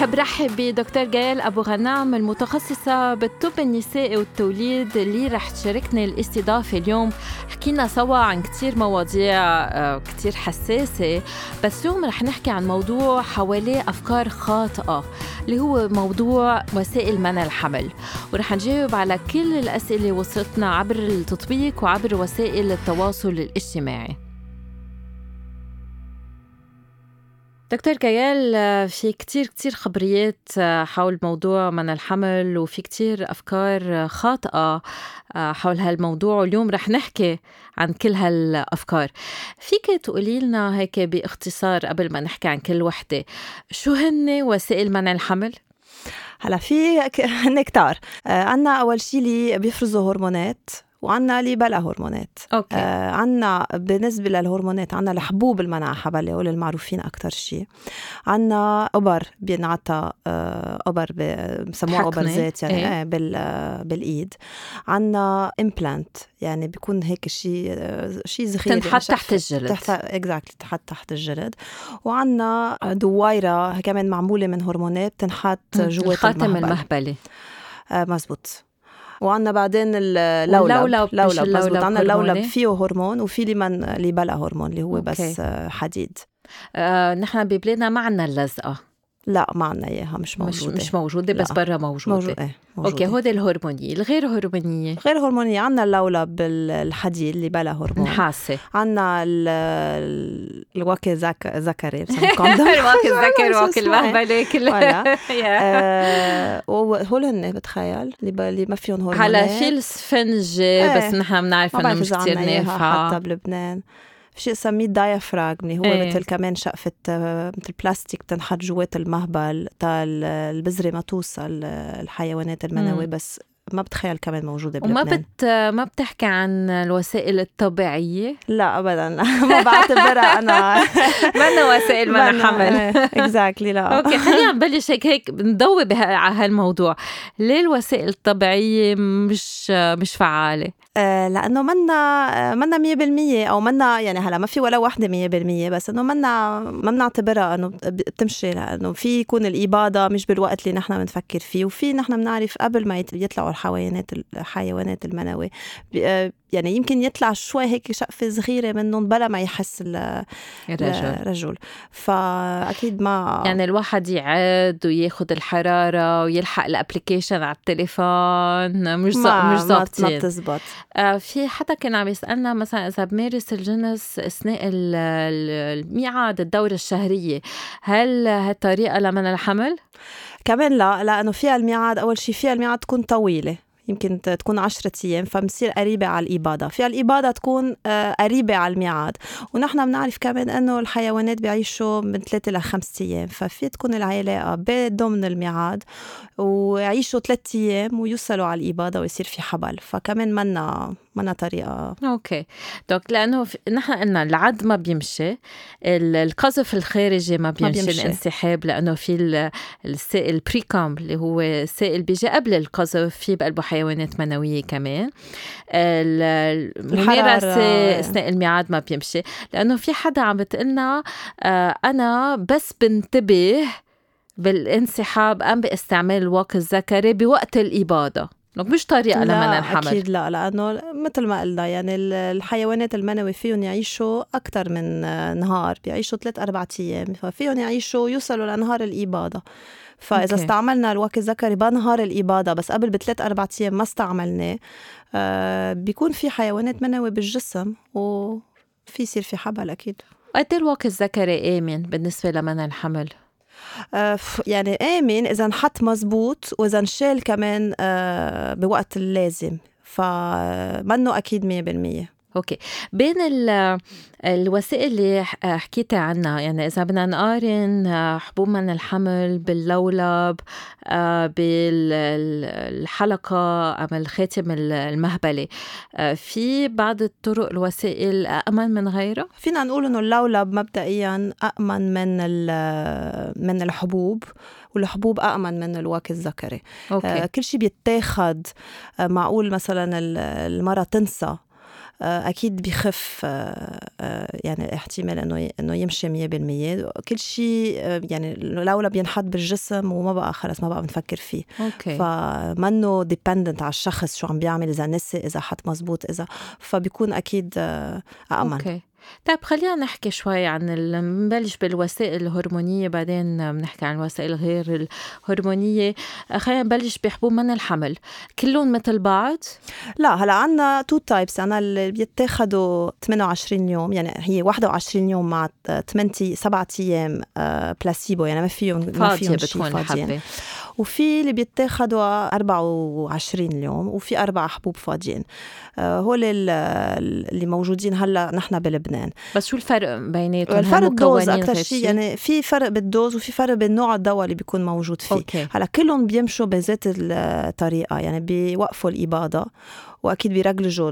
بحب رحب بدكتور جيال أبو غنام المتخصصة بالطب النسائي والتوليد اللي رح تشاركنا الاستضافة اليوم. حكينا سوا عن كتير مواضيع آه، كتير حساسة بس اليوم رح نحكي عن موضوع حواليه أفكار خاطئة اللي هو موضوع وسائل منع الحمل. ورح نجاوب على كل الأسئلة وصلتنا عبر التطبيق وعبر وسائل التواصل الاجتماعي. دكتور كيال في كتير كتير خبريات حول موضوع من الحمل وفي كتير أفكار خاطئة حول هالموضوع. واليوم رح نحكي عن كل هالأفكار. فيك تقولي لنا هيك باختصار قبل ما نحكي عن كل وحدة شو هن وسائل منع الحمل؟ هلا في هن كتار. عنا أول شيء اللي بيفرزوا هرمونات. وعنا اللي بلا هرمونات okay. آه عنا بالنسبة للهرمونات عنا الحبوب المنع حبل هول المعروفين أكتر شيء. عنا أبر بينعطى آه أبر بسموها أبر زيت يعني إيه؟ بال بالإيد. عنا implant يعني بيكون هيك شيء شيء صغير تنحط تحت الجلد. تحت exactly تحت تحت الجلد. وعنا دويرة كمان معمولة من هرمونات تنحط جوات الخاتم المهبلي آه مزبوط. وعندنا بعدين اللولب اللولب لولب مزبوط عندنا اللولب فيه هرمون وفي اللي من اللي بلا هرمون اللي هو أوكي. بس حديد. آه نحن ببلادنا ما عندنا اللزقة. لا ما عندنا إياها مش موجودة. مش, مش موجودة بس برا موجودة. موجود. إيه موجودة. أوكي هودي الهرمونية الغير هرمونية. غير هرمونية عندنا اللولب الحديد اللي بلا هرمون. نحاس. عندنا الواكي زك ذكري الواكي الذكر واكي المهبله كلها. آه، وهول هن بتخيل اللي ما فيهم هرمونات. هلا في السفنجه إيه. بس نحن بنعرف إنه مش كثير نافعة. حتى بلبنان. في شيء سميه دايافراغم اللي هو إيه. مثل كمان شقفة مثل بلاستيك بتنحط جوات المهبل تا البذرة ما توصل الحيوانات المنوية بس ما بتخيل كمان موجودة بلبنان وما بت ما بتحكي عن الوسائل الطبيعية؟ لا أبدا ما بعتبرها أنا منا وسائل منع حمل exactly لا okay خلينا نبلش هيك هيك نضوي على هالموضوع ليه الوسائل الطبيعية مش مش فعالة؟ آه لأنه منا منا 100% أو منا يعني هلا ما في ولا وحدة 100% بس إنه منا ما بنعتبرها إنه بتمشي لأنه في يكون الاباضه مش بالوقت اللي نحن بنفكر فيه وفي نحن بنعرف قبل ما يطلعوا الحيوانات الحيوانات المنوي آه، يعني يمكن يطلع شوي هيك شقفة صغيرة منهم بلا ما يحس الرجل. الرجل. فأكيد ما يعني الواحد يعد وياخد الحرارة ويلحق الابلكيشن على التليفون مش ما مش ظابطين ما بتزبط. آه في حدا كان عم يسألنا مثلا إذا بمارس الجنس أثناء الميعاد الدورة الشهرية هل هالطريقة لمن الحمل؟ كمان لا لأنه فيها الميعاد أول شيء فيها الميعاد تكون طويلة. يمكن تكون عشرة أيام فبنصير قريبة على الإباضة في الإباضة تكون آه، قريبة على الميعاد. ونحن بنعرف كمان أنه الحيوانات بيعيشوا من ثلاثة لخمسة أيام ففي تكون العلاقة ضمن الميعاد ويعيشوا ثلاثة أيام ويوصلوا على الإباضة ويصير في حبل. فكمان منا منا طريقة. okay. donc لأنه نحن قلنا العد ما بيمشي القذف الخارجي ما بيمشي, ما بيمشي. الانسحاب لأنه في السائل البريكام اللي هو سائل بيجي قبل القذف في بقلبه حيوانات منوية كمان. الممارسة أثناء الميعاد ما بيمشي. لأنه في حدا عم بتقلنا آه، أنا بس بنتبه بالانسحاب أم باستعمال الواقي الذكري بوقت الإباضة مش طريقة لمنع الحمل. أكيد لا لأنه مثل ما قلنا يعني الحيوانات المنوي فيهم يعيشوا أكثر من نهار بيعيشوا ثلاث أربع أيام ففيهم يعيشوا يوصلوا لنهار الإباضة فإذا أوكي. استعملنا الوقت الذكري بنهار الاباضه بس قبل بثلاث أربع أيام ما استعملناه آه بيكون في حيوانات منوي بالجسم وفي يصير في حبل أكيد. قد إيه الوقت الذكري آمن بالنسبة لمنع الحمل؟ آه يعني آمن إذا انحط مزبوط وإذا انشال كمان آه بوقت اللازم. فمنه أكيد مية بالمية. أوكي. بين الوسائل اللي حكيتي عنها يعني إذا بدنا نقارن آه، حبوب من الحمل باللولب آه، بالحلقة أم الخاتم المهبلي آه، في بعض الطرق الوسائل امن من غيرها فينا نقول إنه اللولب مبدئيا امن من من الحبوب والحبوب أأمن من الواك الذكري. أوكي. كل شيء بيتاخد. معقول مثلا المرأة تنسى. آه، أكيد بخف آه، آه، يعني الاحتمال إنه إنه يمشي 100% كل شيء يعني اللولب بينحط بالجسم وما بقى خلص ما بقى بنفكر فيه. okay. فمنه dependent على الشخص شو عم بيعمل إذا نسي إذا حط مزبوط إذا فبيكون أكيد امن okay. طيب خلينا نحكي شوي عن نبلش بالوسائل الهرمونية بعدين بنحكي عن الوسائل غير الهرمونية. خلينا نبلش بحبوب منع الحمل. كلهم مثل بعض؟ لا هلا عنا two types أنا اللي بيتاخدوا 28 يوم يعني هي 21 يوم مع 8 7 أيام بلاسيبو يعني ما فيهم ما فيهم شيء فاضيين. وفي اللي بيتاخدوا 24 يوم وفي أربع حبوب فاضيين. آه، هول اللي موجودين هلأ نحن بلبنان. بس شو الفرق بيناتهم؟ الفرق الـ dose أكثر شيء يعني في فرق بال dose وفي فرق بالنوع الدواء اللي بيكون موجود فيه. okay. هلأ كلهم بيمشوا بذات الطريقة يعني بيوقفوا الإباضة وأكيد بيرغلجوا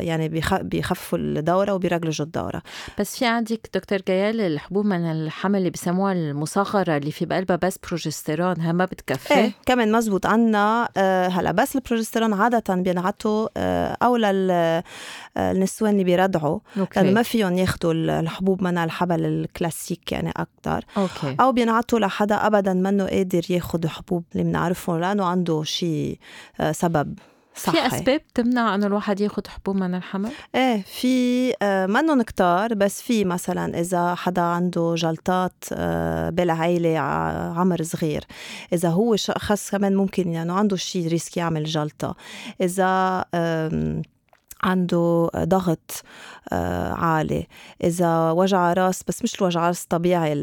يعني بيخففوا الدورة وبيرغلجوا الدورة. بس في عندك دكتور جيال الحبوب منع الحمل اللي بيسموها المصغره اللي في بقلبها بس بروجستيرون هي ما بتكفي إيه كمان مزبوط عنا آه هلا بس البروجستيرون عادة بينعطوا آه أو للنسوان اللي بيرضعوا لأنه ما فيهم ياخذوا الحبوب منع الحبل الكلاسيك يعني أكثر okay. أو بينعطوا لحدا ابدا منه قادر ياخذ حبوب اللي بنعرفهم لأنه عنده شيء آه سبب. صحي. في أسباب تمنع انه الواحد ياخذ حبوب منع الحمل؟ إيه في آه منهم كتار بس في مثلا إذا حدا عنده جلطات آه بالعائله عمر صغير إذا هو شخص كمان ممكن يعني عنده شيء risk يعمل جلطة إذا آه عنده ضغط آه، عالي. إذا وجع راس بس مش الوجع راس الطبيعي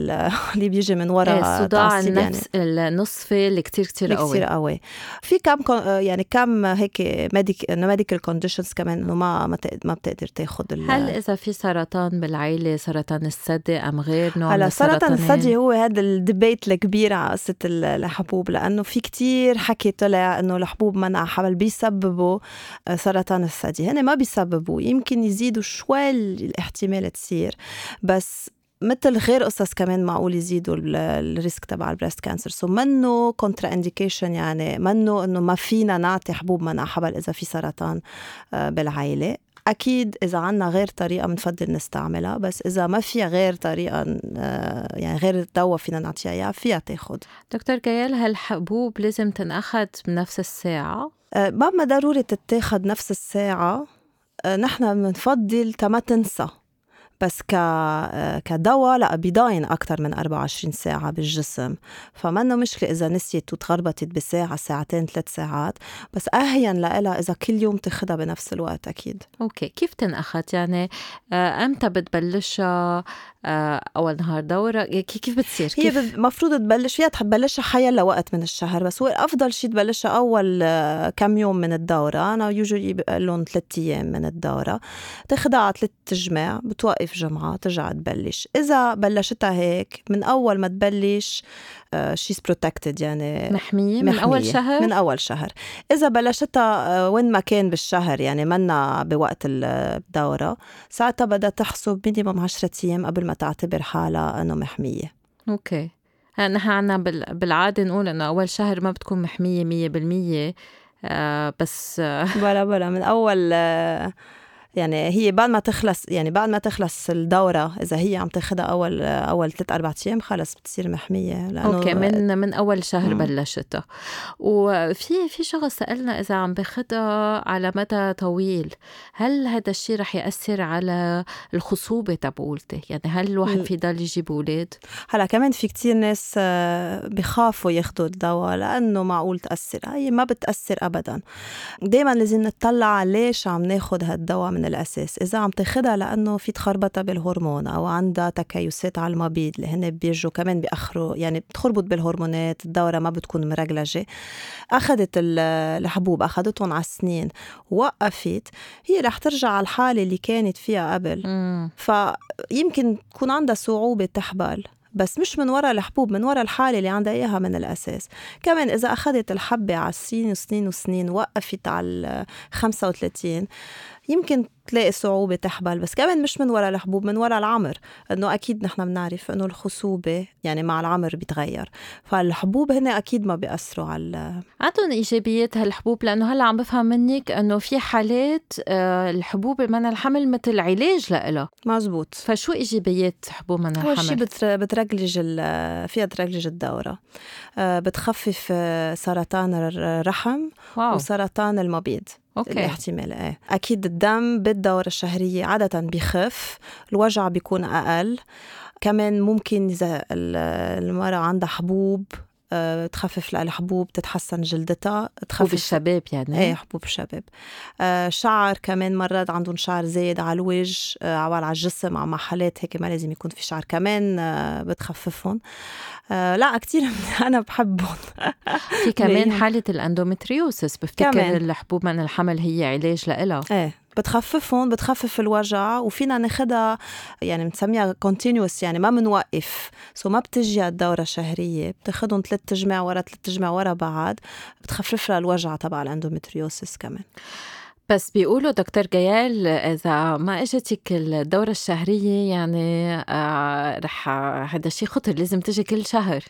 اللي بيجي من وراء إيه، الصداع النصف يعني. النصفي اللي كتير كتير قوي كتير قوي. في كم آه، يعني كم هيك medic medical conditions كمان إنه ما ما بتقدر تاخذ هلا إذا في سرطان بالعائله سرطان الثدي أو غير نوع هلا سرطان الثدي هو هذا ال debate الكبير على قصة الحبوب لأنه في كتير حكي طلع إنه الحبوب منع حمل بيسببوا آه، سرطان الثدي. هن ما بيسببوا يمكن يزيدوا شوي الاحتمال تصير بس مثل غير قصص كمان معقول يزيدوا ال risk تبع ال breast cancer. So منه contraindication يعني منه إنه ما فينا نعطي حبوب منع حبل إذا في سرطان آه، بالعائلة. أكيد إذا عنا غير طريقة بنفضل نستعملها بس إذا ما فيها غير طريقة آه، يعني غير دواء فينا نعطيها إياها فيها تاخد. دكتور جيال هالحبوب لازم تنأخذ بنفس الساعة؟ آه، ما ضروري تتاخد نفس الساعة. نحن بنفضل تما تنسى. بس ك كدواء لا بيضاين أكثر من 24 ساعة بالجسم. فمنا مشكلة إذا نسيت وتغربتت بساعة ساعتين ثلاث ساعات. بس أهين لها إذا كل يوم تاخدها بنفس الوقت أكيد. أوكي. كيف تنأخذ؟ يعني آه، أمتى بتبلشها؟ آه، أول نهار دورة؟ كيف بتصير؟ هي المفروض تبلش فيها تبلشها حيلا وقت من الشهر. بس هو أفضل شيء تبلشها أول آه، كم يوم من الدورة. أنا يوجولي بقول لهم ثلاث أيام من الدورة. تاخذها على ثلاث جمع بتوقف جمعة ترجع تبلش. إذا بلشتها هيك من أول ما تبلش she's protected يعني محمية, محمية من أول شهر؟ من أول شهر. إذا بلشتها آه، وين ما كان بالشهر يعني منا بوقت الدورة ساعتها بدها تحسب minimum 10 أيام قبل ما تعتبر حالها إنه محمية. okay. نحن عنا بالعادة نقول إنه أول شهر ما بتكون محمية مية بالمية آه بس بلا بلا من أول آه يعني هي بعد ما تخلص يعني بعد ما تخلص الدورة إذا هي عم تاخذها أول أول ثلاث أربع أيام خلص بتصير محمية لأنه أوكي من من أول شهر مم. بلشتها. وفي في شخص سألنا إذا عم باخذها على مدى طويل. هل هذا الشيء رح يأثر على الخصوبة تبعولتي؟ يعني هل الواحد في ضل يجيب أولاد؟ هلأ كمان في كتير ناس آه، بخافوا ياخذوا الدواء لأنه معقول تأثر. هي ما بتأثر ابدا. دائما لازم نطلع ليش عم ناخذ هالدواء من من الأساس. إذا عم تاخدها لأنه في تخربطة بالهرمون أو عندها تكيسات على المبيض اللي هن بيجوا كمان بيأخروا يعني بتخربط بالهرمونات الدورة ما بتكون مرجلجة. أخذت الحبوب أخذتهم على السنين وقفت. هي رح ترجع على الحالة اللي كانت فيها قبل. فيمكن تكون عندها صعوبة تحبل. بس مش من وراء الحبوب من وراء الحالة اللي عندها إياها من الأساس. كمان إذا أخذت الحبة على السنين وسنين وسنين وقفت على 35 يمكن تلاقي صعوبة تحبل بس كمان مش من وراء الحبوب من وراء العمر. إنه أكيد نحن بنعرف إنه الخصوبة يعني مع العمر بيتغير فالحبوب هن أكيد ما بيأثروا على عندهم إيجابيات هالحبوب لأنه هلأ عم بفهم منك إنه في حالات آه، الحبوب منع الحمل مثل علاج لها مزبوط. فشو إيجابيات حبوب منع الحمل؟ اول شيء بترجلج فيها ترغلج الدورة. آه، بتخفف آه، سرطان الرحم wow. وسرطان المبيض. okay. الاحتمال إيه. أكيد الدم بالدورة الشهرية عادة بخف الوجع بيكون أقل. كمان ممكن إذا المرأة عندها حبوب تخفف لها الحبوب تتحسن جلدتها تخفف حبوب الشباب يعني؟ إيه حبوب الشباب. آه شعر كمان مرات عندهم شعر زايد على الوجه آه على الجسم على محلات هيك ما لازم يكون في شعر كمان آه بتخففهم. آه لا كتير أنا بحبهم. في كمان حالة ال endometriosis بفتكر كمان. الحبوب منع الحمل هي علاج لها إيه. بتخففهم بتخفف الوجع وفينا ناخدها يعني بنسميها continuous يعني ما بنوقف. So ما بتجي الدورة الشهرية بتاخدهم ثلاث جمع ورا ثلاث جمع ورا بعض بتخفف لها الوجع تبع ال endometriosis كمان. بس بيقولوا دكتور جيال إذا ما إجتك الدورة الشهرية يعني آه رح هذا شيء خطر لازم تجي كل شهر.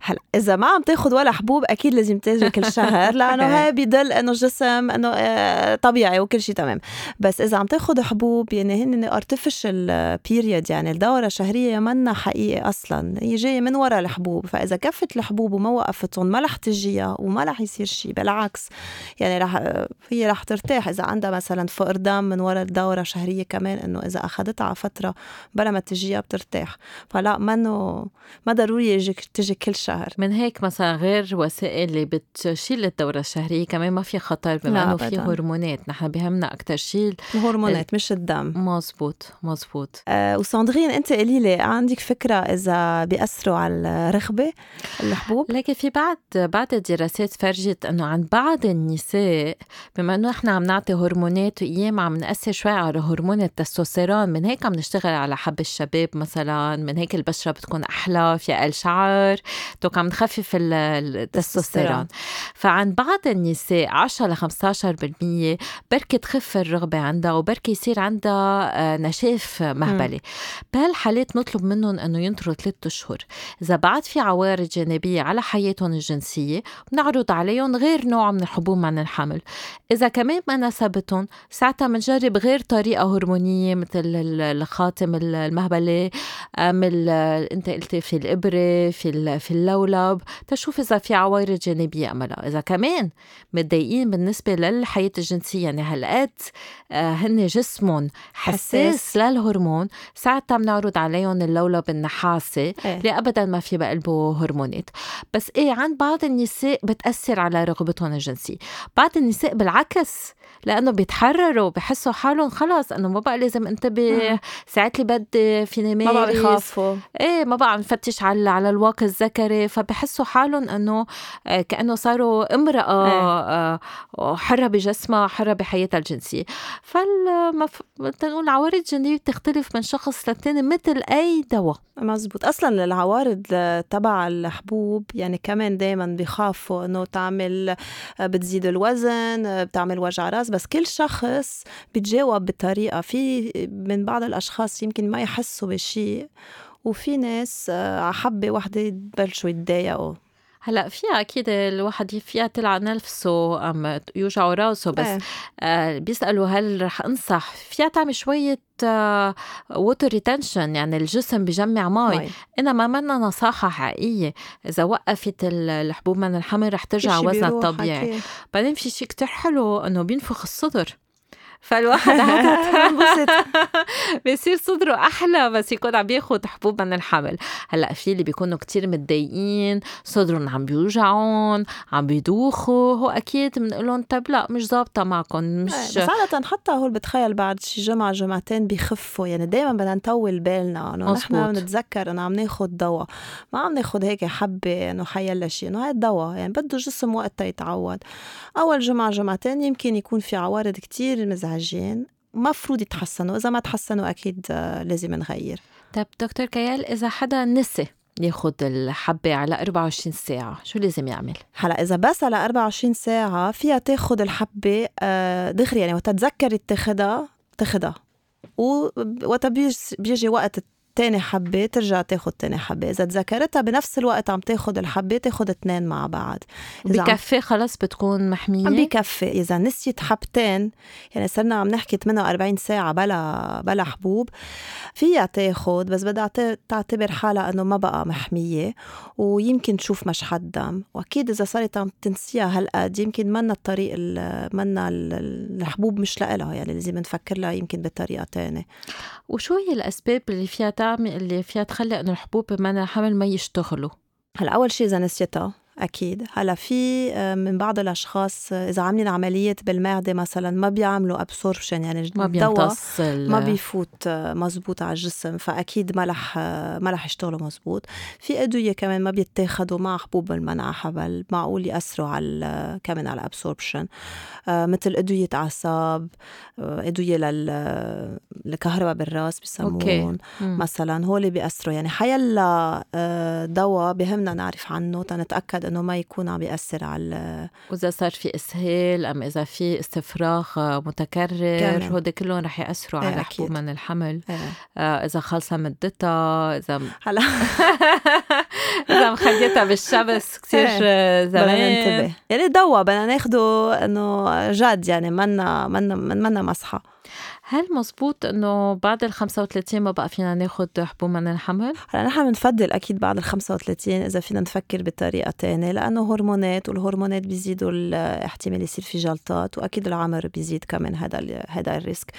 هلا إذا ما عم تاخذ ولا حبوب أكيد لازم تجي كل شهر لأنه هاي بيدل إنه الجسم إنه آه طبيعي وكل شيء تمام. بس إذا عم تاخذ حبوب يعني هن artificial period يعني الدورة الشهرية منا حقيقي أصلا. هي جاية من وراء الحبوب فإذا كفت الحبوب وما وقفتهم ما رح تجيها وما رح يصير شيء بالعكس. يعني رح هي رح ترتاح. إذا عندها مثلا فقر دم من وراء الدورة الشهرية كمان إنه إذا أخذتها على فترة بلا ما تجيها بترتاح. فلا منه ما ضروري يجيك تجي كل شهر. من هيك مثلا غير وسائل اللي بتشيل الدورة الشهرية كمان ما في خطر بما إنه في هرمونات. نحن بهمنا أكثر شيء الهرمونات مش الدم. مزبوط مزبوط. آه وساندرين أنت قولي لي عندك فكرة إذا بيأثروا على الرغبة الحبوب؟ لكن في بعض بعض الدراسات فرجت إنه عند بعض النساء بما إنه إحنا عم نعطي هرمونات وايام عم نأثر شوي على هرمون التستوستيرون. من هيك عم نشتغل على حب الشباب مثلا من هيك البشرة بتكون أحلى في أقل شعر. دوك عم نخفف التستوستيرون. فعند بعض النساء 10 ل 15% بركي تخف الرغبة عندها وبركي يصير عندها آه، نشاف مهبلي. بهالحالات نطلب منهم إنه ينطروا ثلاثة أشهر. إذا بعد في عوارض جانبية على حياتهم الجنسية بنعرض عليهم غير نوع من الحبوب عن الحمل. إذا كمان ما حياتهم ساعتها بنجرب غير طريقة هرمونية مثل الخاتم المهبلة مثل أنت قلتي في الإبرة في في اللولب تشوف إذا في عوارض جانبية أملها. إذا كمان متضايقين بالنسبة للحياة الجنسية يعني هالقد آه، هن جسمهم حساس, حساس. للهرمون ساعتها بنعرض عليهم اللولب النحاسي إيه. اللي أبدا ما في بقلبه هرمونات. بس إيه عند بعض النساء بتأثر على رغبتهم الجنسية. بعض النساء بالعكس لأنه بيتحرروا بحسوا حالهم خلص إنه ما بقى لازم أنتبه. ساعات اللي بدي فيني مارس ما بقى بيخافوا إيه ما بقى عم نفتش على على الواقع الذكري. فبحسوا حالهم إنه آه، كأنه صاروا امرأة إيه. آه، حرة بجسمها حرة بحياتها الجنسية. فالمف... نقول العوارض الجنسيه بتختلف من شخص للتاني مثل أي دواء. مزبوط أصلا العوارض تبع الحبوب يعني كمان دائما بيخافوا إنه تعمل آه، بتزيد الوزن بتعمل وجع رأس بس كل شخص بيتجاوب بطريقة في من بعض الأشخاص يمكن ما يحسوا بشيء وفي ناس آه، على حبة وحدة يبلشوا يتضايقوا. هلا فيها أكيد الواحد فيها تلعب نفسه أم يوجعوا راسه بس إيه. آه بيسألوا هل رح أنصح؟ فيها تعمل شوية water retention يعني الجسم بجمع مي. إنما منا نصاحه حقيقية. إذا وقفت الحبوب منع الحمل رح ترجع وزنها الطبيعي بعدين في شيء كتير حلو إنه بينفخ الصدر. فالواحد بيصير صدره أحلى بس يكون عم بياخد حبوب من الحمل. هلأ في اللي بيكونوا كتير متضايقين صدرهم عم بيوجعون عم بيدوخوا هو أكيد بنقول لهم طب لأ مش ظابطة معكم مش بس عادة حتى هول بتخيل بعد شي جمعة جمعتين بيخفوا يعني دايما بدنا نطول بالنا إنه نحن بنتذكر إنه عم ناخد دواء. ما عم ناخد هيك حبة إنه حيلا شيء إنه هاي الدواء يعني بده جسم وقتها يتعود. أول جمعة جمعتين يمكن يكون في عوارض كتير مزعجين مفروض يتحسنوا. إذا ما تحسنوا أكيد آه، لازم نغير. طيب دكتور كيال إذا حدا نسي ياخد الحبة على 24 ساعة شو لازم يعمل؟ هلا إذا بس على 24 ساعة فيها تاخد الحبة آه، دغري يعني وقت تذكري تاخدها. تاخدها ووقت بيجي وقت تاني حبة ترجع تاخد تاني حبة. إذا تذكرتها بنفس الوقت عم تاخد الحبة تاخد اتنين مع بعض. بكفي خلص بتكون محمية؟ عم بكفي. إذا نسيت حبتين يعني صرنا عم نحكي 48 ساعة بلا بلا حبوب فيها تاخد بس بدها تعتبر حالها إنه ما بقى محمية ويمكن تشوف مشحط دم وأكيد إذا صارت عم تنسيها هالقد يمكن منا الطريق منا الحبوب مش لإلها يعني لازم نفكر لها يمكن بطريقة تانية. وشو هي الأسباب اللي فيها تعمل اللي فيها تخلي إنه الحبوب بمنع الحمل ما يشتغلوا. هلا أول شيء إذا نسيتها أكيد. هلأ في آه، من بعض الأشخاص آه، إذا عاملين عملية بالمعدة مثلا ما بيعملوا absorption يعني ما بيمتص ما بيفوت آه، مزبوط على الجسم فأكيد ما رح ما رح يشتغلوا مزبوط في أدوية كمان ما بيتاخدوا مع حبوب المنع حبل معقول يأثروا على كمان على ال absorption مثل أدوية أعصاب أدوية للكهرباء بالراس بسمون مثلا هول بيأثروا. يعني حيلا دواء بهمنا نعرف عنه تنتأكد إنه ما يكون عم بياثر على وإذا صار في إسهال أم إذا في استفراغ متكرر هودي كلهم رح يأثروا على حبوب من الحمل. إيه. آه إذا خلصها مدتها إذا هلا. إذا مخليتها بالشمس كثير إيه. زمان. يعني دواء بدنا ناخده إنه جد يعني منا منا منا مصحى هل مزبوط إنه بعد ال 35 ما بقى فينا ناخذ حبوب من الحمل؟ هلا نحن بنفضل أكيد بعد ال 35 إذا فينا نفكر بطريقة ثانية لأنه هرمونات والهرمونات بيزيدوا الاحتمال يصير في جلطات وأكيد العمر بيزيد كمان هذا هذا الريسك.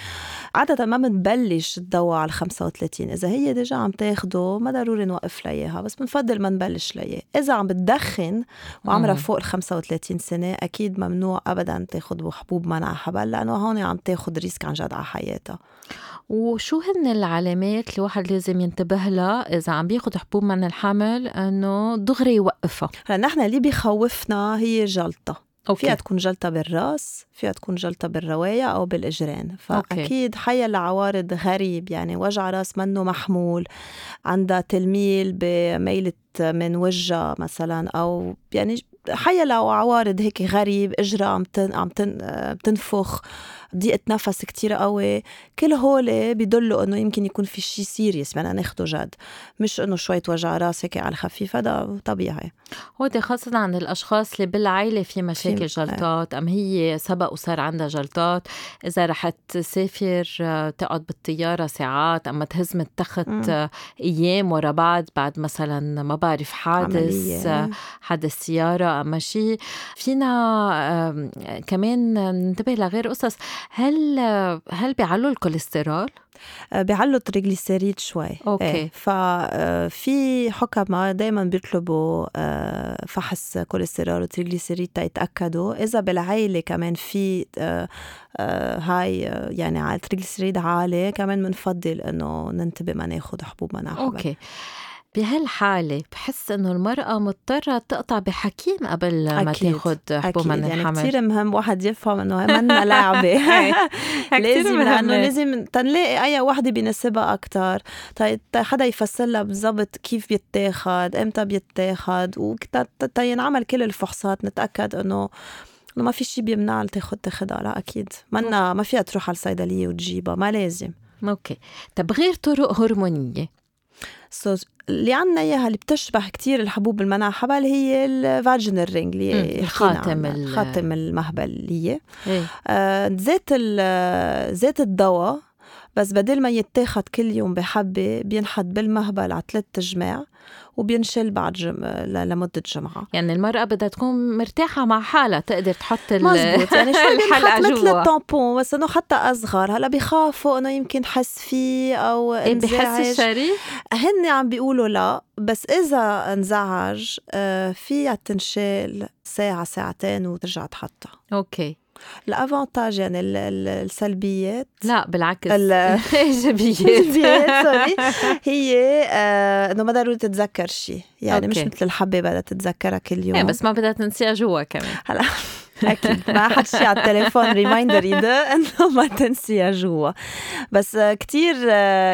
عادة ما بنبلش الدواء على ال 35 إذا هي déjà عم تاخده ما ضروري نوقف لها بس بنفضل ما نبلش لها إذا عم بتدخن وعمرها فوق ال 35 سنة أكيد ممنوع ابدا تاخذ حبوب منع حبل لأنه هون عم تاخذ risk عن جد على حياتها. وشو هن العلامات اللي الواحد لازم ينتبه لها إذا عم بياخد حبوب منع الحمل؟ إنه دغري يوقفها. هلا نحن اللي بيخوفنا هي جلطة. أوكي. فيها تكون جلطة بالراس فيها تكون جلطة بالروايا أو بالإجرين. فأكيد حيالله عوارض غريب يعني وجع راس منه محمول عندها تلميل بميلة من وجهها مثلا أو يعني حيا لو عوارض هيك غريب اجرى عم تن عم تن بتنفخ. ضيقه نفس كتير قوي. كل هول بيدلوا إنه يمكن يكون في شيء سيريس بدنا ناخده جد مش إنه شوية وجع راس هيك على الخفيف هذا طبيعي. هو خاصة عند الأشخاص اللي بالعائلة في مشاكل جلطات أم هي سبق وصار عندها جلطات إذا رح تسافر تقعد بالطيارة ساعات أما ما تهز من التخت أيام ورا بعض بعد مثلا ما بعرف حادث حادث سيارة أما شيء فينا كمان ننتبه لغير قصص. هل هل بيعلوا الكوليسترول؟ آه، بيعلوا ال triglycéride شوي أوكي إيه. ففي حكماء دائما بيطلبوا آه، فحص كوليسترول و triglycéride تيتأكدوا إذا بالعائله كمان في آه، هاي يعني على ال triglycéride عالي كمان بنفضل إنه ننتبه ما ناخذ حبوب منع أوكي بهالحالة بحس إنه المرأة مضطرة تقطع بحكيم قبل ما تاخد حبوب منع الحمل. يعني كثير مهم واحد يفهم إنه منا لعبة. لازم لأنه لازم تنلاقي أي وحدة بيناسبها أكتر. طيب حدا يفسر لها بالضبط كيف بيتاخد إمتى بيتاخد وتينعمل كل الفحوصات نتأكد إنه إنه ما في شيء بيمنع تاخد تاخدها. لا أكيد. منا ما فيها تروح على الصيدلية وتجيبها ما لازم. أوكي. طب غير طرق هرمونية. so اللي عنا إياها اللي بتشبه كتير الحبوب المنع حبل هي ال vaginal ring اللي خاتم خاتم المهبل اللي هي. إيه؟ آه زيت زيت الدواء بس بدل ما يتاخد كل يوم بحبة بينحط بالمهبل على ثلاث جمع وبينشل بعد جم... لمدة جمعة. يعني المرأة بدها تكون مرتاحة مع حالها تقدر تحط مزبوط. يعني شوي الحلقة مثل جوا. ال tampon؟ بس إنه حتى أصغر. هلأ بخافوا إنه يمكن حس فيه أو إيه بحس الشريك هن عم بيقولوا لا بس إذا انزعج آه، فيها تنشال ساعة ساعتين وترجع تحطها. أوكي. ال avantage يعني ال- ال- السلبيات. لا بالعكس. ال- ايجابيات السلبيات sorry. هي آه، إنه ما ضروري تتذكر شيء يعني مش أوكي. مثل الحبه بدها تتذكرها كل يوم. إيه بس ما بدها تنسيها جوا كمان. هلا. أكيد. ما حد شي على التليفون reminder يده إنه ما تنسيها جوا. بس كتير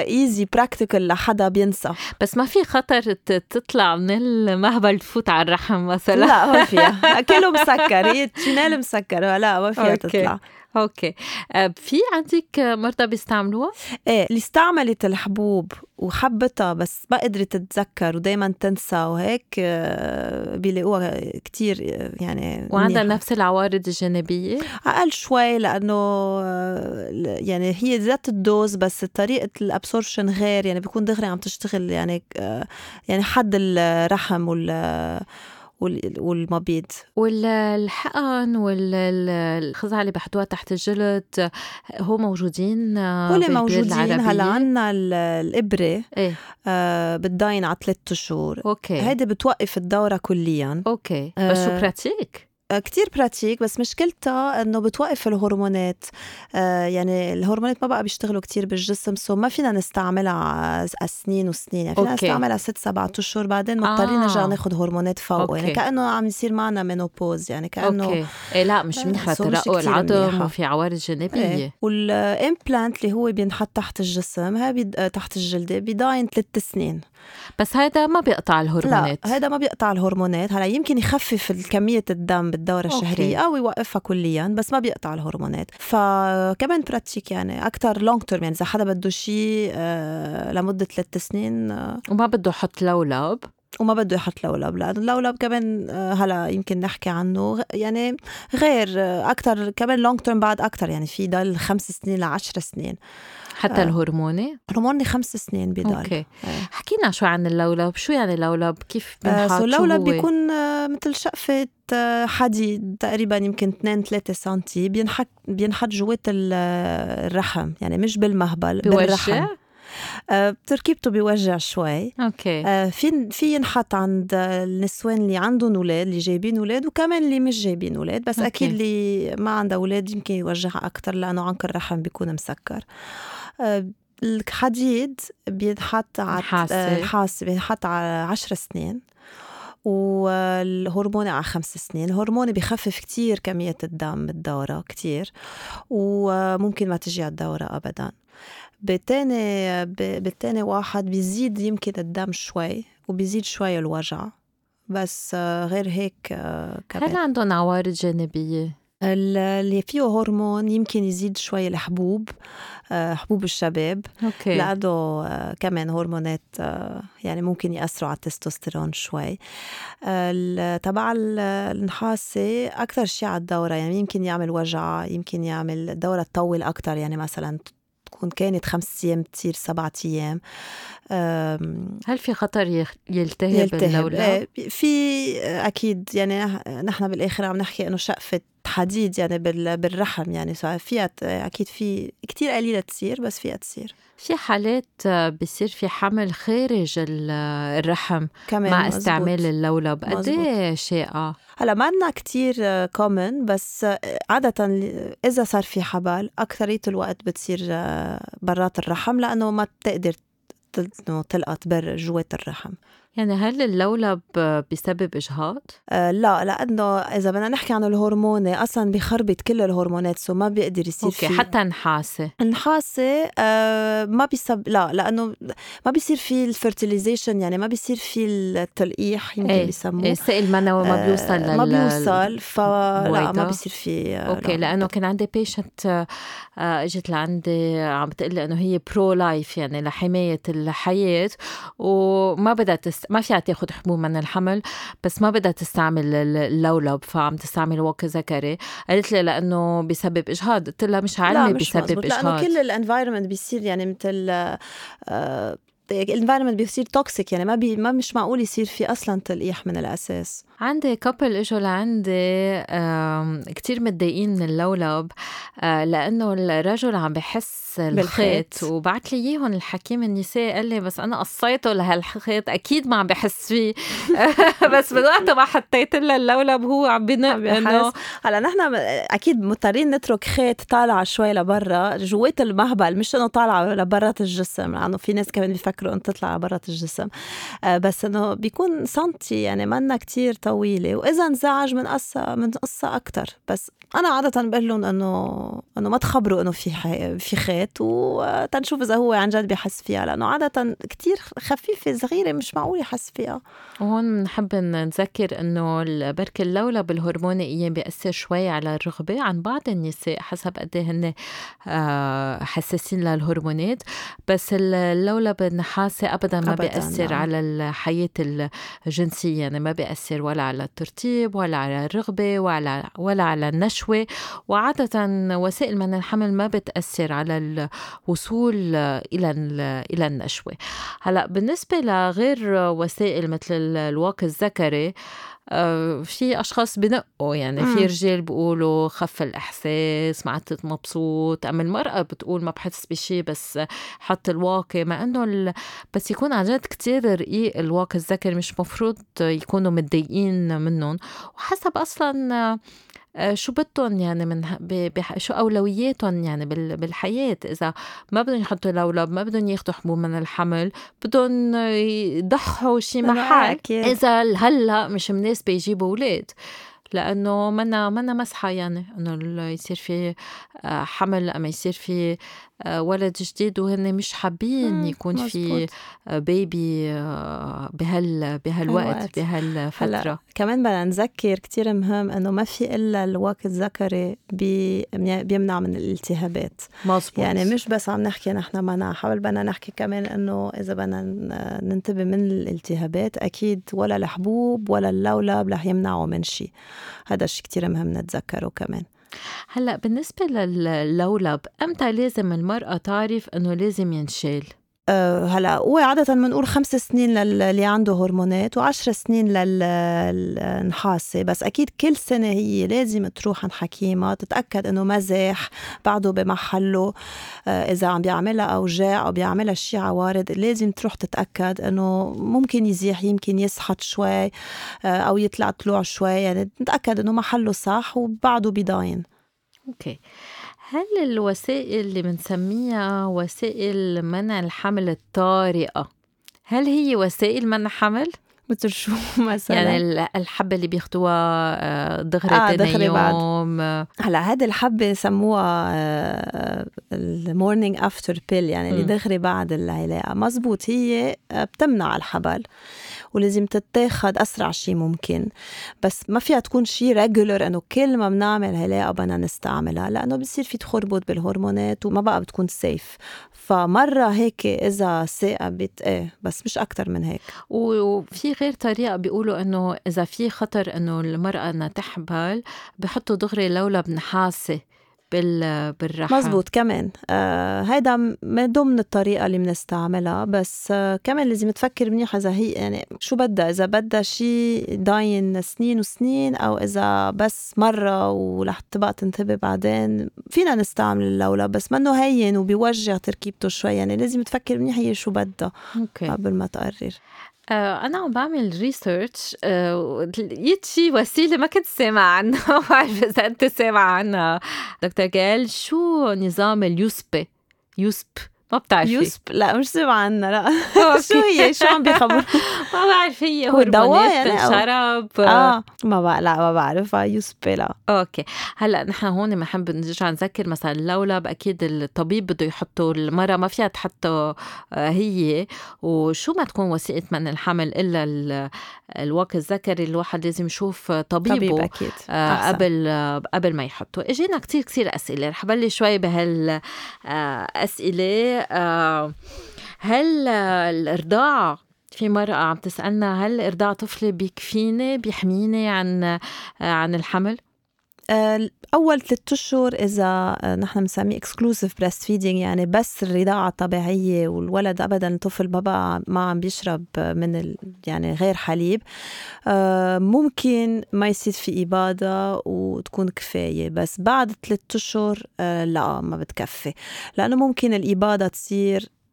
easy practical لحدا بينسى. بس ما في خطر تطلع من المهبل تفوت على الرحم مثلا. لا ما فيها. كله مسكر. هي ال channel مسكر. لا ما فيها. تطلع. أوكي. آه، في عندك مرضى بيستعملوها؟ إيه اللي استعملت الحبوب وحبتها بس ما قدرت تتذكر ودايما تنسى وهيك آه، بيلاقوها كتير آه، يعني وعندها منيحة. نفس العوارض الجانبية؟ أقل شوي لأنه يعني هي ذات ال dose بس طريقة ال absorption غير يعني بيكون دغري عم تشتغل يعني يعني حد الرحم وال- والمبيض. والحقن والزرعة اللي بحطوها تحت الجلد هو موجودين آه، بالبلاد موجودين هلأ؟ عنا ال- الإبرة إيه. آه، بتضاين على ثلاث شهور. أوكي. هيدي بتوقف الدورة كليا. أوكي. بس شو آه، pratique؟ آه، كتير pratique بس مشكلتها إنه بتوقف الهرمونات آه يعني الهرمونات ما بقى بيشتغلوا كتير بالجسم so ما فينا نستعملها سنين وسنين يعني فينا okay. نستعملها ست سبعة أشهر بعدين مضطرين آه. نرجع ناخد هرمونات فوق يعني okay. كأنه عم يصير معنا menopause يعني كأنه okay إيه لا مش لا، منيح so مش لترقق كتير العظم. وفي عوارض جانبية إيه وال implant اللي هو بينحط تحت الجسم هاي. آه، تحت الجلدة بيضاين ثلاث سنين بس هيدا ما بيقطع لا الهرمونات هذا ما بيقطع الهرمونات. هلا يمكن يخفف كمية الدم بالدورة. الشهرية أو يوقفها كليا بس ما بيقطع الهرمونات. فكمان pratique يعني أكتر long term يعني إذا حدا بده شيء آه، لمدة ثلاث سنين آه، وما بده يحط لولب. وما بده يحط لولب. لأنه اللولب كمان آه، هلا يمكن نحكي عنه. يعني غير آه، أكتر كمان long term بعد أكتر. يعني في ضل خمس سنين لعشر سنين. حتى آه. الهرموني هرموني خمس سنين بضل. okay. حكينا شوي عن اللولب. شو يعني اللولب؟ كيف آه، بنحط؟ شو اللولب؟ بيكون آه، مثل شقفة آه، حديد تقريبا يمكن 2 3 سنتي. بينحط بينحط جوات ال- آه، الرحم. يعني مش بالمهبل بالرحم بوجع؟ آه، تركيبته بيوجع شوي. okay. آه، في في ينحط عند النسوان اللي عندهم أولاد اللي جايبين أولاد وكمان اللي مش جايبين أولاد. بس okay. أكيد اللي ما عندها أولاد يمكن يوجعها أكثر لأنه عنق الرحم بيكون مسكر. آه، الحديد بينحط على. آه، النحاسة بينحط على 10 سنين والهرموني على خمس سنين. الهرموني بخفف كتير كمية الدم بالدورة كتير وممكن ما تجي على الدورة أبدا. بالتاني ب- بالتاني واحد بيزيد يمكن الدم شوي وبيزيد شوي الوجع بس آه، غير هيك آه، كمان. هل عندهم عوارض جانبية؟ ال- اللي فيه هرمون يمكن يزيد شوي الحبوب آه، حبوب الشباب. أوكي. لأنه كمان هرمونات يعني ممكن يأثروا على التستوستيرون شوي. تبع ال- النحاسة أكثر شيء على الدورة يعني يمكن يعمل وجع يمكن يعمل الدورة تطول أكثر يعني مثلا تكون كانت خمس أيام تصير سبعة أيام. هل في خطر يلتهب, يلتهب. في أكيد يعني نح- نحن بالآخر عم نحكي إنه شقفة حديد يعني بال- بالرحم يعني فيها أكيد في كتير قليلة تصير بس فيها تصير في حالات بصير في حمل خارج ال- الرحم كمان مع مزبوط. استعمال اللولب قد. إيه شائعة؟ هلأ ما عندنا كتير common بس عادة إذا صار في حبل أكثرية الوقت بتصير برات الرحم لأنه ما بتقدر تل- إنه تلقط بر جوات الرحم يعني هل اللولب آه، بسبب إجهاض؟ آه لا لأنه إذا بدنا نحكي عن الهرموني أصلا بيخربط كل الهرمونات so ما بيقدر يصير okay في حتى نحاسة النحاسة آه ما بيسب لا لأنه ما بيصير في ال fertilization يعني ما بيصير في التلقيح يمكن إيه، بيسموه إيه، السائل المنوي ما آه، بيوصل لل ما بيوصل فلا. ما بيصير في آه، أوكي لا. لأنه كان عندي patient إجت لعندي عم بتقول لي إنه هي pro life يعني لحماية الحياة وما بدها تست... ما فيها تاخد حبوب من الحمل بس ما بدها تستعمل اللولب فعم تستعمل واقي ذكري قالت لي لأنه بسبب إجهاض. قلت لها مش علمي لا مش بسبب اجهاض لأنه كل ال environment بيصير يعني مثل آه ال environment بيصير toxic يعني ما بي ما مش معقول يصير في أصلا تلقيح من الأساس. عندي couple إجوا لعندي كتير متضايقين من اللولب آه، لأنه الرجل عم بحس الخيط. وبعت لي إياهم الحكيم النساء قال لي بس أنا قصيته لهالخيط أكيد ما عم بحس فيه. بس من وقت ما حطيت له اللولب هو عم بنق إنه هلا نحن أكيد مضطرين نترك خيط طالع شوي لبرا جوات المهبل مش إنه طالعه لبرات الجسم لأنه في ناس كمان بيفكروا إنه تطلع لبرات الجسم. آه، بس إنه بيكون سنتي يعني منا كتير طويلة وإذا انزعج من قصه من قصه أكثر بس أنا عادة بقول لهم انه إنه ما تخبروا إنه في في خيط وتنشوف إذا هو عن جد بحس فيها لأنه عادة كتير خفيفة صغيرة مش معقول يحس فيها. وهون بنحب نذكر إنه برك اللولب الهرموني بيأثر شوي على الرغبة عن بعض النساء حسب قد إيه هن آه، حساسين للهرمونات. بس اللولب النحاسي ابدا ما أبداً بيأثر نعم. على الحياة الجنسية. يعني ما بيأثر ولا على الترطيب ولا على الرغبة ولا ولا على النشوة. النشوة وعادة وسائل من الحمل ما بتأثر على الوصول إلى إلى النشوة. هلأ بالنسبة لغير وسائل مثل الواقي الذكري آه، في أشخاص بنقوا يعني مم. في رجال بيقولوا خف الإحساس ما عدت مبسوط أما المرأة بتقول ما بحس بشيء بس حط الواقي مع إنه ال... بس يكون عن جد كثير رقيق الواقي الذكري مش مفروض يكونوا متضايقين منهم وحسب أصلا شو بدهم يعني من شو اولوياتهم يعني بالحياة؟ إذا ما بدهم يحطوا لولب ما بدهم ياخذوا حبوب من الحمل بدهم يضحوا شي محل. إذا هلا مش مناسبه يجيبوا أولاد. لأنه منا منا مسحة يعني إنه يصير في آه، حمل أما يصير في آه، ولد جديد وهن مش حابين يكون مزبوط. في بيبي آه، بهال بهالوقت بهالفترة. كمان بدنا نذكر كتير مهم إنه ما في إلا الوقت الذكري بي بيمنع من الالتهابات. مزبوط. يعني مش بس عم نحكي نحن منع حاول بدنا نحكي كمان إنه إذا بدنا ننتبه من الالتهابات أكيد ولا الحبوب ولا اللولب رح يمنعوا من شيء هذا الشيء كتير مهم نتذكره كمان. هلا بالنسبة لللولب أمتى لازم المرأة تعرف إنه لازم ينشال؟ أه هلا هو عادة بنقول خمس سنين للي عنده هرمونات وعشر سنين للنحاسة. بس أكيد كل سنة هي لازم تروح عند حكيمة تتأكد إنه مزاح بعده بمحله أه إذا عم بيعملها أوجاع أو بيعملها شي عوارض لازم تروح تتأكد إنه ممكن يزيح يمكن يسحط شوي أه أو يطلع طلوع شوي. يعني نتأكد إنه محله صح وبعده بيضاين أوكي. هل الوسائل اللي بنسميها وسائل منع الحمل الطارئة هل هي وسائل منع حمل؟ مثل شو مثلا؟ يعني الحبة اللي بياخدوها آه، دغري آه دغري يوم. بعد. هلا هذه الحبة سموها ال morning after pill يعني اللي دغري بعد العلاقة مزبوط هي آه، بتمنع الحبل. ولازم تتاخد أسرع شيء ممكن. بس ما فيها تكون شيء regular إنه كل ما بنعمل علاقه بدنا نستعملها لأنه بصير في تخربط بالهرمونات وما بقى بتكون safe فمرة هيك إذا سقبت إيه بس مش أكتر من هيك. وفي غير طريقة بيقولوا إنه إذا في خطر إنه المرأة إنها تحبل بحطوا دغري لولب نحاسة بالراحة. مزبوط كمان. آه هيدا من ضمن الطريقة اللي بنستعملها بس آه كمان لازم تفكر منيح إذا هي يعني شو بدها؟ إذا بدها شيء داين سنين وسنين أو إذا بس مرة ورح تبقى تنتبه بعدين فينا نستعمل اللولب بس منه هين وبيوجع تركيبته شوي يعني لازم تفكر منيح هي شو بدها قبل ما تقرر. آه، أنا عم بعمل ريسيرش آه، لقيت شي وسيلة ما كنت سامعة عنها ما بعرف إذا أنت سامعة عنها. دكتور جال شو نظام اليوسبي يوسب ما بتعرفي. يوسب لا مش سمع عنها لا. شو هي؟ شو عم بيخبر ما بعرف هي هو دواء يعني شراب آه ما بقى لا ما بعرف يوسب لا أوكي. هلأ نحن هون بنحب نرجع نذكر مثلا اللولب. أكيد الطبيب بده يحطه المراه ما فيها تحطه آه، هي. وشو ما تكون وسيلة منع الحمل إلا الواقي الذكري الواحد لازم يشوف طبيبه طبيب أكيد. آه قبل آه قبل ما يحطه. إجينا كتير كثير أسئلة. رح بلش شوي بهالاسئله آه، هل الرضاعة في مرأة عم تسألنا هل إرضاع طفلي بيكفيني بيحميني عن عن الحمل؟ آه، أول ثلاث أشهر إذا آه، نحن بنسميه exclusive breast feeding يعني بس الرضاعة الطبيعية والولد ابدا الطفل ما بقى ما عم بيشرب من ال يعني غير حليب. آه، ممكن ما يصير في إبادة وتكون كفاية بس بعد ثلاث أشهر لا ما بتكفي. لأنه ممكن الإبادة تصير آه،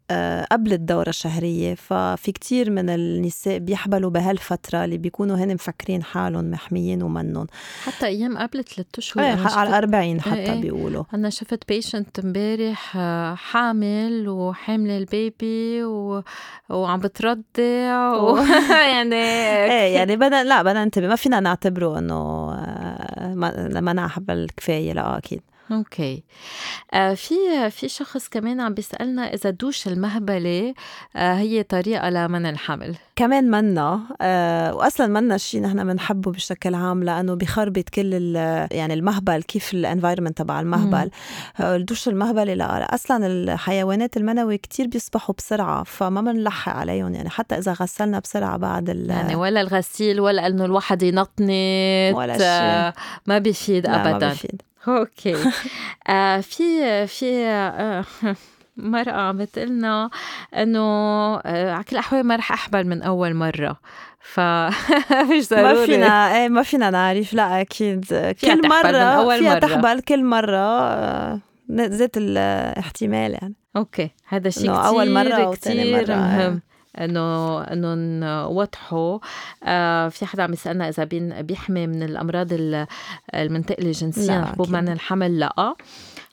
قبل الدورة الشهرية. ففي كتير من النساء بيحبلوا بهالفترة اللي بيكونوا هن مفكرين حالهم محميين ومنن حتى أيام قبل ثلاث أشهر إيه على 40 حتى إيه. بيقولوا. أنا شفت بيشنت امبارح آه، حامل وحاملة البيبي و... وعم بترضع و... يعني إيه يعني بدنا لا بدنا ننتبه. ما فينا نعتبره إنه آه، منع حبل كفايه لا أكيد. okay. آه في في شخص كمان عم بيسألنا إذا دوش المهبلة آه هي طريقة لمنع الحمل. كمان منا آه واصلا منا شيء نحن بنحبه بشكل عام لأنه بخربط كل يعني المهبل كيف ال environment تبع المهبل. آه دوش المهبلة لا أصلا الحيوانات المنوي كتير بيسبحوا بسرعة فما بنلحق عليهم يعني حتى إذا غسلنا بسرعة بعد يعني ولا الغسيل ولا إنه الواحد ينطنط ولا شيء آه ما بيفيد ابدا ما بيفيد. okay آه في في آه مرأة بتقلنا إنه آه على كل الاحوال ما رح احبل من أول مرة. ف مش ضروري. ما فينا إيه ما فينا نعرف. لا أكيد. كل مرة أول فيها مرة. تحبل كل مرة آه، ذات الاحتمال يعني. okay. هذا شيء كتير أول مرة كتير مرة مهم. إنه إنه نوضحوا آه في حدا عم يسألنا إذا بيحمي من الأمراض المنتقله جنسيا حبوب منع الحمل؟ لا.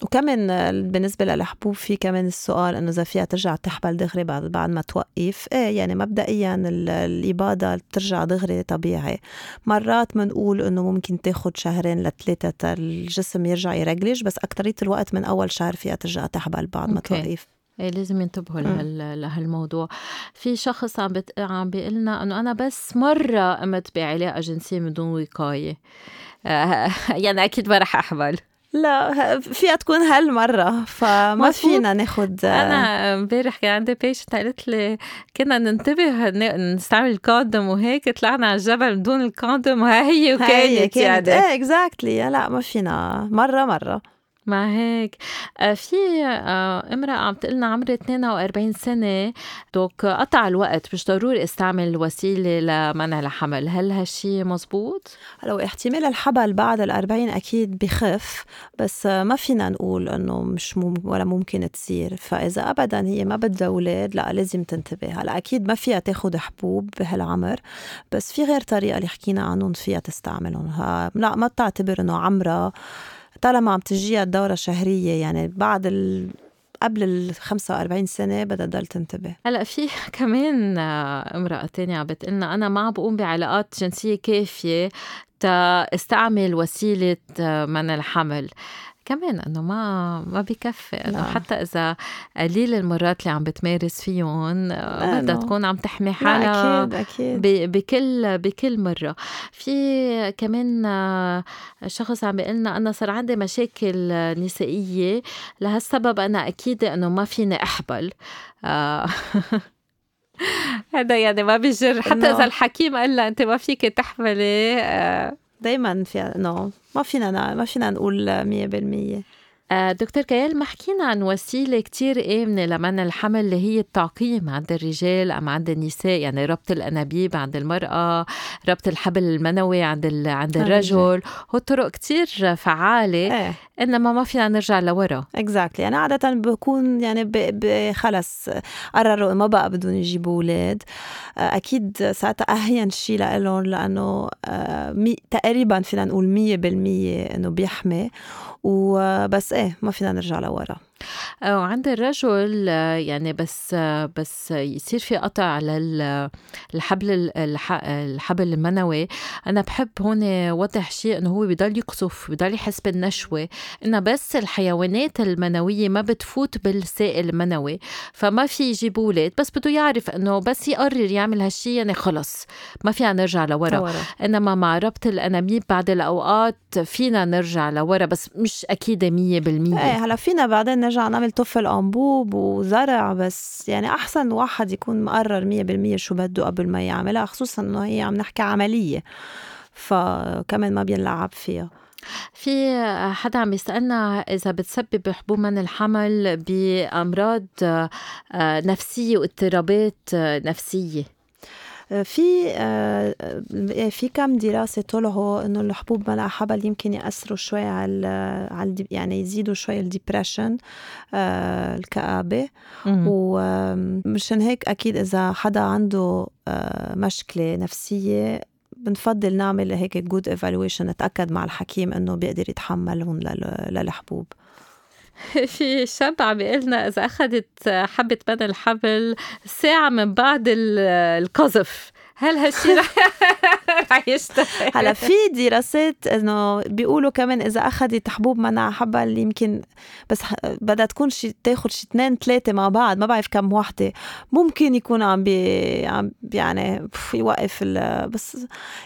وكمان بالنسبة للحبوب في كمان السؤال إنه إذا فيها ترجع تحبل دغري بعد بعد ما توقف؟ إيه يعني مبدئيا الاباضه بترجع دغري طبيعي. مرات بنقول إنه ممكن تاخد شهرين لثلاثه الجسم يرجع يرجلج بس اكثريه الوقت من أول شهر فيها ترجع تحبل بعد ما توقف. إيه لازم ينتبهوا لهال... لهالموضوع. في شخص عم بت... عم بيقول لنا إنه أنا بس مرة قمت بعلاقة جنسية من دون وقاية. يعني أكيد ما رح احبل لا فيها تكون هالمرة فما فينا ناخد أنا امبارح كان عندي patient قالت لي كنا ننتبه نستعمل ال condom وهيك طلعنا على الجبل بدون ال condom. وها هي وكانت يعني. إيه exactly لا ما فينا. مرة مرة. مع هيك آه، في آه، امرأة عم تقلنا عمري 42 سنة. دوك قطع الوقت مش ضروري استعمل وسيلة لمنع الحمل. هل هالشي مزبوط؟ لو احتمال الحبل بعد الأربعين أكيد بخف بس ما فينا نقول إنه مش مم ولا ممكن تصير. فإذا أبدا هي ما بدها أولاد لا لازم تنتبه. هلا أكيد ما فيها تاخد حبوب بهالعمر بس في غير طريقة اللي حكينا عنهم فيها تستعملهم. لا ما بتعتبر إنه عمرها طالما عم تجيها الدورة الشهرية يعني بعد ال... قبل ال 45 سنة بدها تضل تنتبه. هلأ في كمان امرأة تانية عم بتقلنا أنا ما بقوم بعلاقات جنسية كافية تا استعمل وسيلة منع الحمل. كمان إنه ما ما بكفي. إنه حتى إذا قليل المرات اللي عم بتمارس فيهم آه، بدها تكون عم تحمي حالها أكيد أكيد. بكل بكل مرة. في كمان آه، شخص عم بيقول لنا أنا صار عندي مشاكل نسائية. لهالسبب أنا أكيد إنه ما فيني أحبل. آه، هذا يعني ما بيجر. حتى إذا الحكيم قال لها أنت ما فيك تحملي دايما في نو ما فينا ما فينا نقول مية بالمية آه، دكتور كيال ما حكينا عن وسيلة كتير آمنة لمنع الحمل اللي هي التعقيم عند الرجال أم عند النساء؟ يعني ربط الأنابيب عند المرأة ربط الحبل المنوي عند عند الرجل. هو طرق كتير فعالة إيه. إنما ما فينا نرجع لورا. اكزاكتلي يعني عادة بكون يعني خلص قرروا ما بقى بدهم يجيبوا أولاد. آه، أكيد ساعتها أهين شيء لهم لأنه آه، تقريبا فينا نقول مية بالمية إنه بيحمي. وبس إيه ما فينا نرجع لورا. وعند الرجل يعني بس بس يصير في قطع للحبل الحبل المنوي. أنا بحب هون وضح شيء إنه هو بضل يقصف بضل يحس بالنشوة إنه بس الحيوانات المنوية ما بتفوت بالسائل المنوي فما في يجيب أولاد. بس بده يعرف إنه بس يقرر يعمل هالشيء يعني خلص ما فينا نرجع لورا. إنما مع ربط الانابيب بعد الأوقات فينا نرجع لورا بس مش اكيده 100% إيه هلا فينا بعدين نرجع نعمل طفل أنبوب وزرع بس. يعني أحسن واحد يكون مقرر مية بالمية شو بده قبل ما يعملها خصوصا إنه هي عم نحكي عملية فكمان ما بينلعب فيها. في حدا عم يسألنا إذا بتسبب حبوب من الحمل بأمراض آه، نفسية واضطرابات نفسية. في آه، في كم دراسة طلعوا إنه الحبوب منع حبل يمكن يأثروا شوي على على يعني يزيدوا شوي ال depression آه، الكآبة. ومشان هيك أكيد إذا حدا عنده مشكلة نفسية بنفضل نعمل هيك good evaluation نتأكد مع الحكيم إنه بيقدر يتحملهم للحبوب. في شاب عم بيقول لنا إذا أخذت حبة بدل الحبل ساعة من بعد القذف. هل هالشيء رح يشتغل؟ هلا في دراسات إنه بيقولوا كمان إذا أخذت حبوب منع حبل يمكن بس بدها تكون شي تاخذ شي اثنين ثلاثة مع بعض ما بعرف كم وحدة. ممكن يكون عم بي عم يعني يوقف بس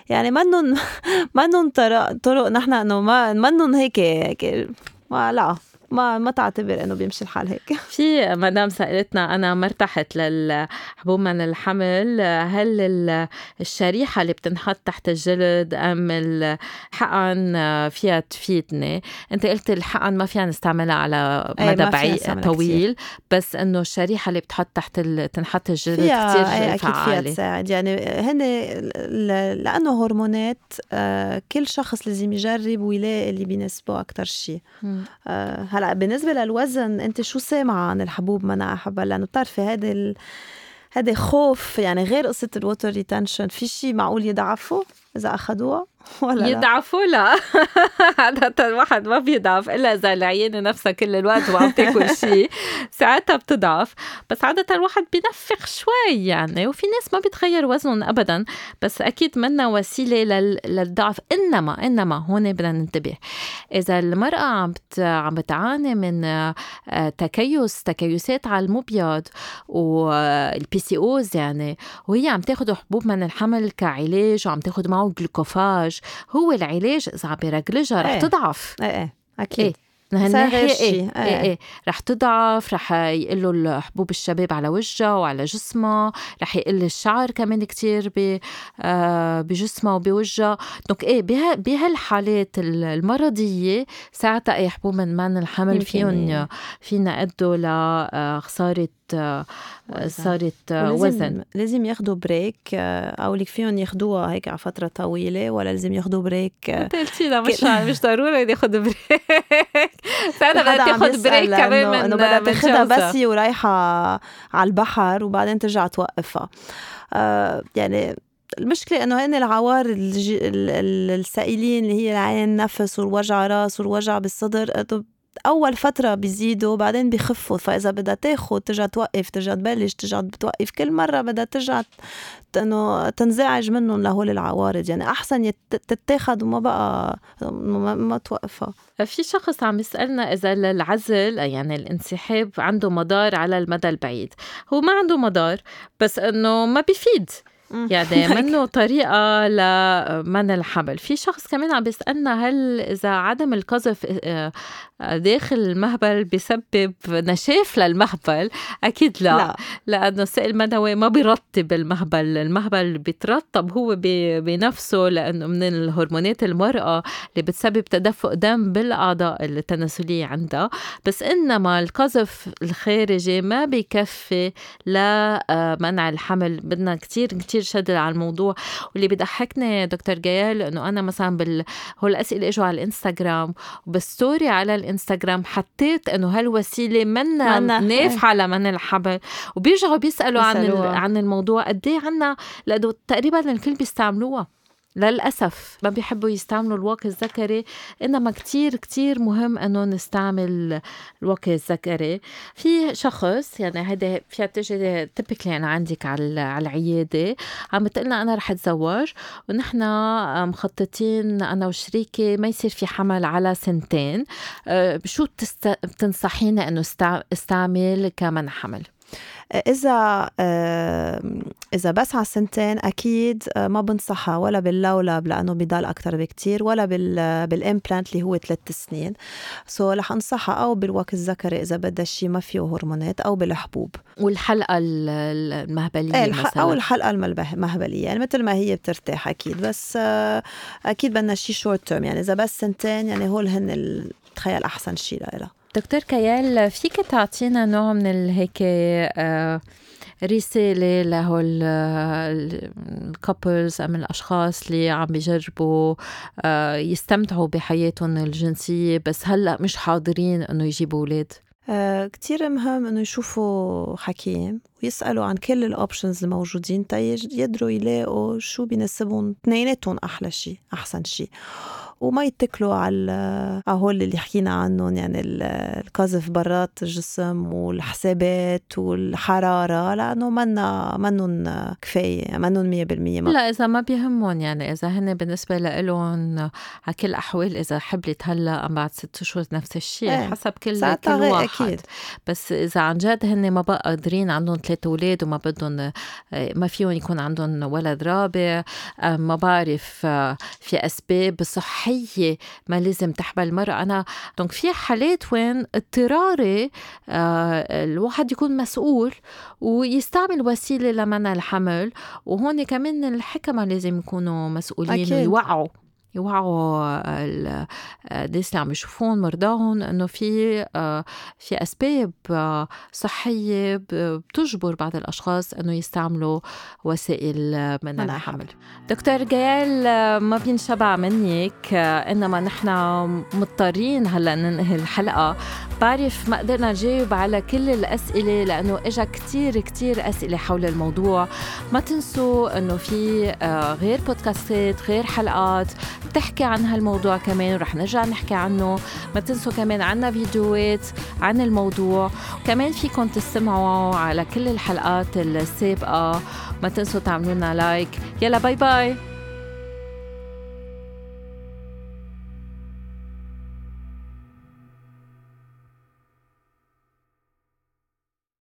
يعني منن منن طرق طرق نحن إنه ما منن هيك هيك ما لا. ما ما تعتبر إنه بيمشي الحال هيك. في مدام سألتنا أنا ما ارتحت للحبوب من الحمل هل الشريحة اللي بتنحط تحت الجلد أم الحقن فيها تفيدني؟ أنت قلت الحقن ما فينا نستعملها على مدى بعيد طويل كتير. بس إنه الشريحة اللي بتحط تحت تنحط الجلد كثير فعالة أكيد فيها تساعد. يعني هن لأنه هرمونات آه، كل شخص لازم يجرب ويلاقي اللي بيناسبه أكثر شيء هلا بالنسبة للوزن أنت شو سامعه عن الحبوب منع حبل لأنه بتعرفي هذا. هذا خوف يعني غير قصة ال water retention في شيء معقول يضعفوا إذا اخذوها ولا يضعفوا لا عادة الواحد ما بيضعف إلا إذا لعيانه نفسها كل الوقت وعم تاكل شيء. ساعتها بتضعف. بس عادة الواحد بينفخ شوي يعني وفي ناس ما بيتغير وزنهم ابدا. بس أكيد منا وسيلة للضعف. إنما إنما هون بدنا ننتبه. إذا المرأة عم عم بتعاني من آه، تكيس تكيسات على المبيض وال PCOS يعني وهي عم تاخذ حبوب منع الحمل كعلاج وعم تاخذ معه Glucophage هو العلاج اذا عم بيرجلجها رح إيه. تضعف. إيه إيه أكيد. إيه. ناحية إيه إيه إيه رح تضعف رح يقلوا حبوب الشباب على وجهها وعلى جسمها رح يقل الشعر كمان كتير آه، بجسمها وبوجهها. donc إيه بهالحالات المرضية ساعتها إيه حبوب من من الحمل فيهم فينا أدوا لخسارة آه، صارت وزن. لازم ياخذوا بريك آه، أو لك فيهم ياخذوها هيك على فترة طويلة ولا لازم ياخذوا بريك أنت قلتي لا مش مش ضروري ياخذ بريك ساعتها بدها تاخذ بريك كمان من إنه بدها تاخذها بس ورايحة على البحر وبعدين ترجع توقفها. آه يعني المشكلة إنه هن العوار السائلين اللي هي العين النفس والوجع راس والوجع بالصدر أول فترة بيزيدوا بعدين بيخفوا فإذا بدها تاخذ ترجع توقف ترجع تبلش ترجع بتوقف كل مرة بدها ترجع إنه تنزعج منهم لهول العوارض. يعني أحسن تتاخذ وما بقى ما, ما توقفها. في شخص عم يسألنا إذا العزل يعني الانسحاب عنده مدار على المدى البعيد. هو ما عنده مدار بس إنه ما بيفيد. يعني منه طريقة لمنع الحمل. في شخص كمان عم بيسألنا هل إذا عدم القذف آه، آه، داخل المهبل بسبب نشاف للمهبل؟ أكيد لا, لا. لأنه السائل المنوي ما بيرطب المهبل. المهبل بيترطب هو بنفسه لأنه من الهرمونات المرأة اللي بتسبب تدفق دم بالأعضاء التناسلية عندها. بس إنما القذف الخارجي ما بيكفي لمنع الحمل. بدنا كتير كتير شدد على الموضوع. واللي بضحكني دكتور جيال إنه أنا مثلا بال هو الأسئلة إجوا على الإنستغرام وبالستوري على الإنستغرام حطيت إنه هالوسيلة منا نافعه لمن الحبل. وبيرجعوا بيسألوا عن عن الموضوع قد إيه عنا لأنه تقريبا الكل بيستعملوها. للأسف ما بيحبوا يستعملوا الواقي الذكري إنما كتير كتير مهم إنه نستعمل الواقي الذكري في شخص يعني هيدا فيها تجي تبكلي أنا عندك على العيادة عم بتقلنا أنا رح أتزوج ونحن مخططين أنا وشريكي ما يصير في حمل على سنتين أه، شو بتنصحينا إنه استعمل كمنع حمل؟ إذا إذا بس على سنتين أكيد ما بنصحها ولا باللولب لأنه بضل أكثر بكتير ولا بال بال implant اللي هو ثلاث سنين. so رح أنصحها أو بالواقي الذكري إذا بدها شيء ما فيه هرمونات أو بالحبوب. والحلقة المهبلية إيه مثلا. أو الحلقة المهبلية. يعني مثل ما هي بترتاح أكيد بس أكيد بدنا شيء short term يعني إذا بس سنتين يعني هول هن تخيل أحسن شيء لها دكتور كيال فيك تعطينا نوع من هيك آه، رسالة لهول ال couples أو الأشخاص اللي عم بيجربوا آه، يستمتعوا بحياتهم الجنسية بس هلأ مش حاضرين إنه يجيبوا أولاد؟ آه كتير مهم إنه يشوفوا حكيم ويسألوا عن كل الاوبشنز الموجودين تيقدروا يلاقوا شو بيناسبهم. اثنيناتهم أحلى شيء أحسن شيء وما يتكلوا على هول اللي حكينا عنهم يعني القذف برات الجسم والحسابات والحرارة لأنه منا منن كفاية منن 100% ما. لا إذا ما بيهمهم يعني إذا هن بالنسبة لهم على كل الأحوال إذا حبلت هلا أم بعد ست شهور نفس الشيء إيه. حسب كل كل واحد أكيد. بس إذا عن جد هن ما بقى قادرين عندهم ثلاث أولاد وما بدهم ما فيهم يكون عندهم ولد رابع ما بعرف في أسباب صحية صحية ما لازم تحمل المرأة أنا دونك في حالات وين اضطراري آه الواحد يكون مسؤول ويستعمل وسيلة لمنع الحمل وهون كمان الحكمة لازم يكونوا مسؤولين أكيد. ويوعوا يوعوا الناس اللي عم يشوفون مرضاهم إنه في آه، في أسباب آه، صحية بتجبر بعض الأشخاص إنه يستعملوا وسائل منع الحمل دكتور جيال آه، ما بينشبع منك إنما نحن مضطرين هلأ ننهي الحلقة. بعرف ما قدرنا نجاوب على كل الأسئلة لأنه اجى كتير كتير أسئلة حول الموضوع. ما تنسوا إنه في غير بودكاستات غير حلقات. بتحكي عن هالموضوع كمان ورح نرجع نحكي عنه. ما تنسوا كمان عنا فيديوهات عن الموضوع. وكمان فيكم تستمعوا على كل الحلقات السابقة. ما تنسوا تعملوا لنا like يلا bye bye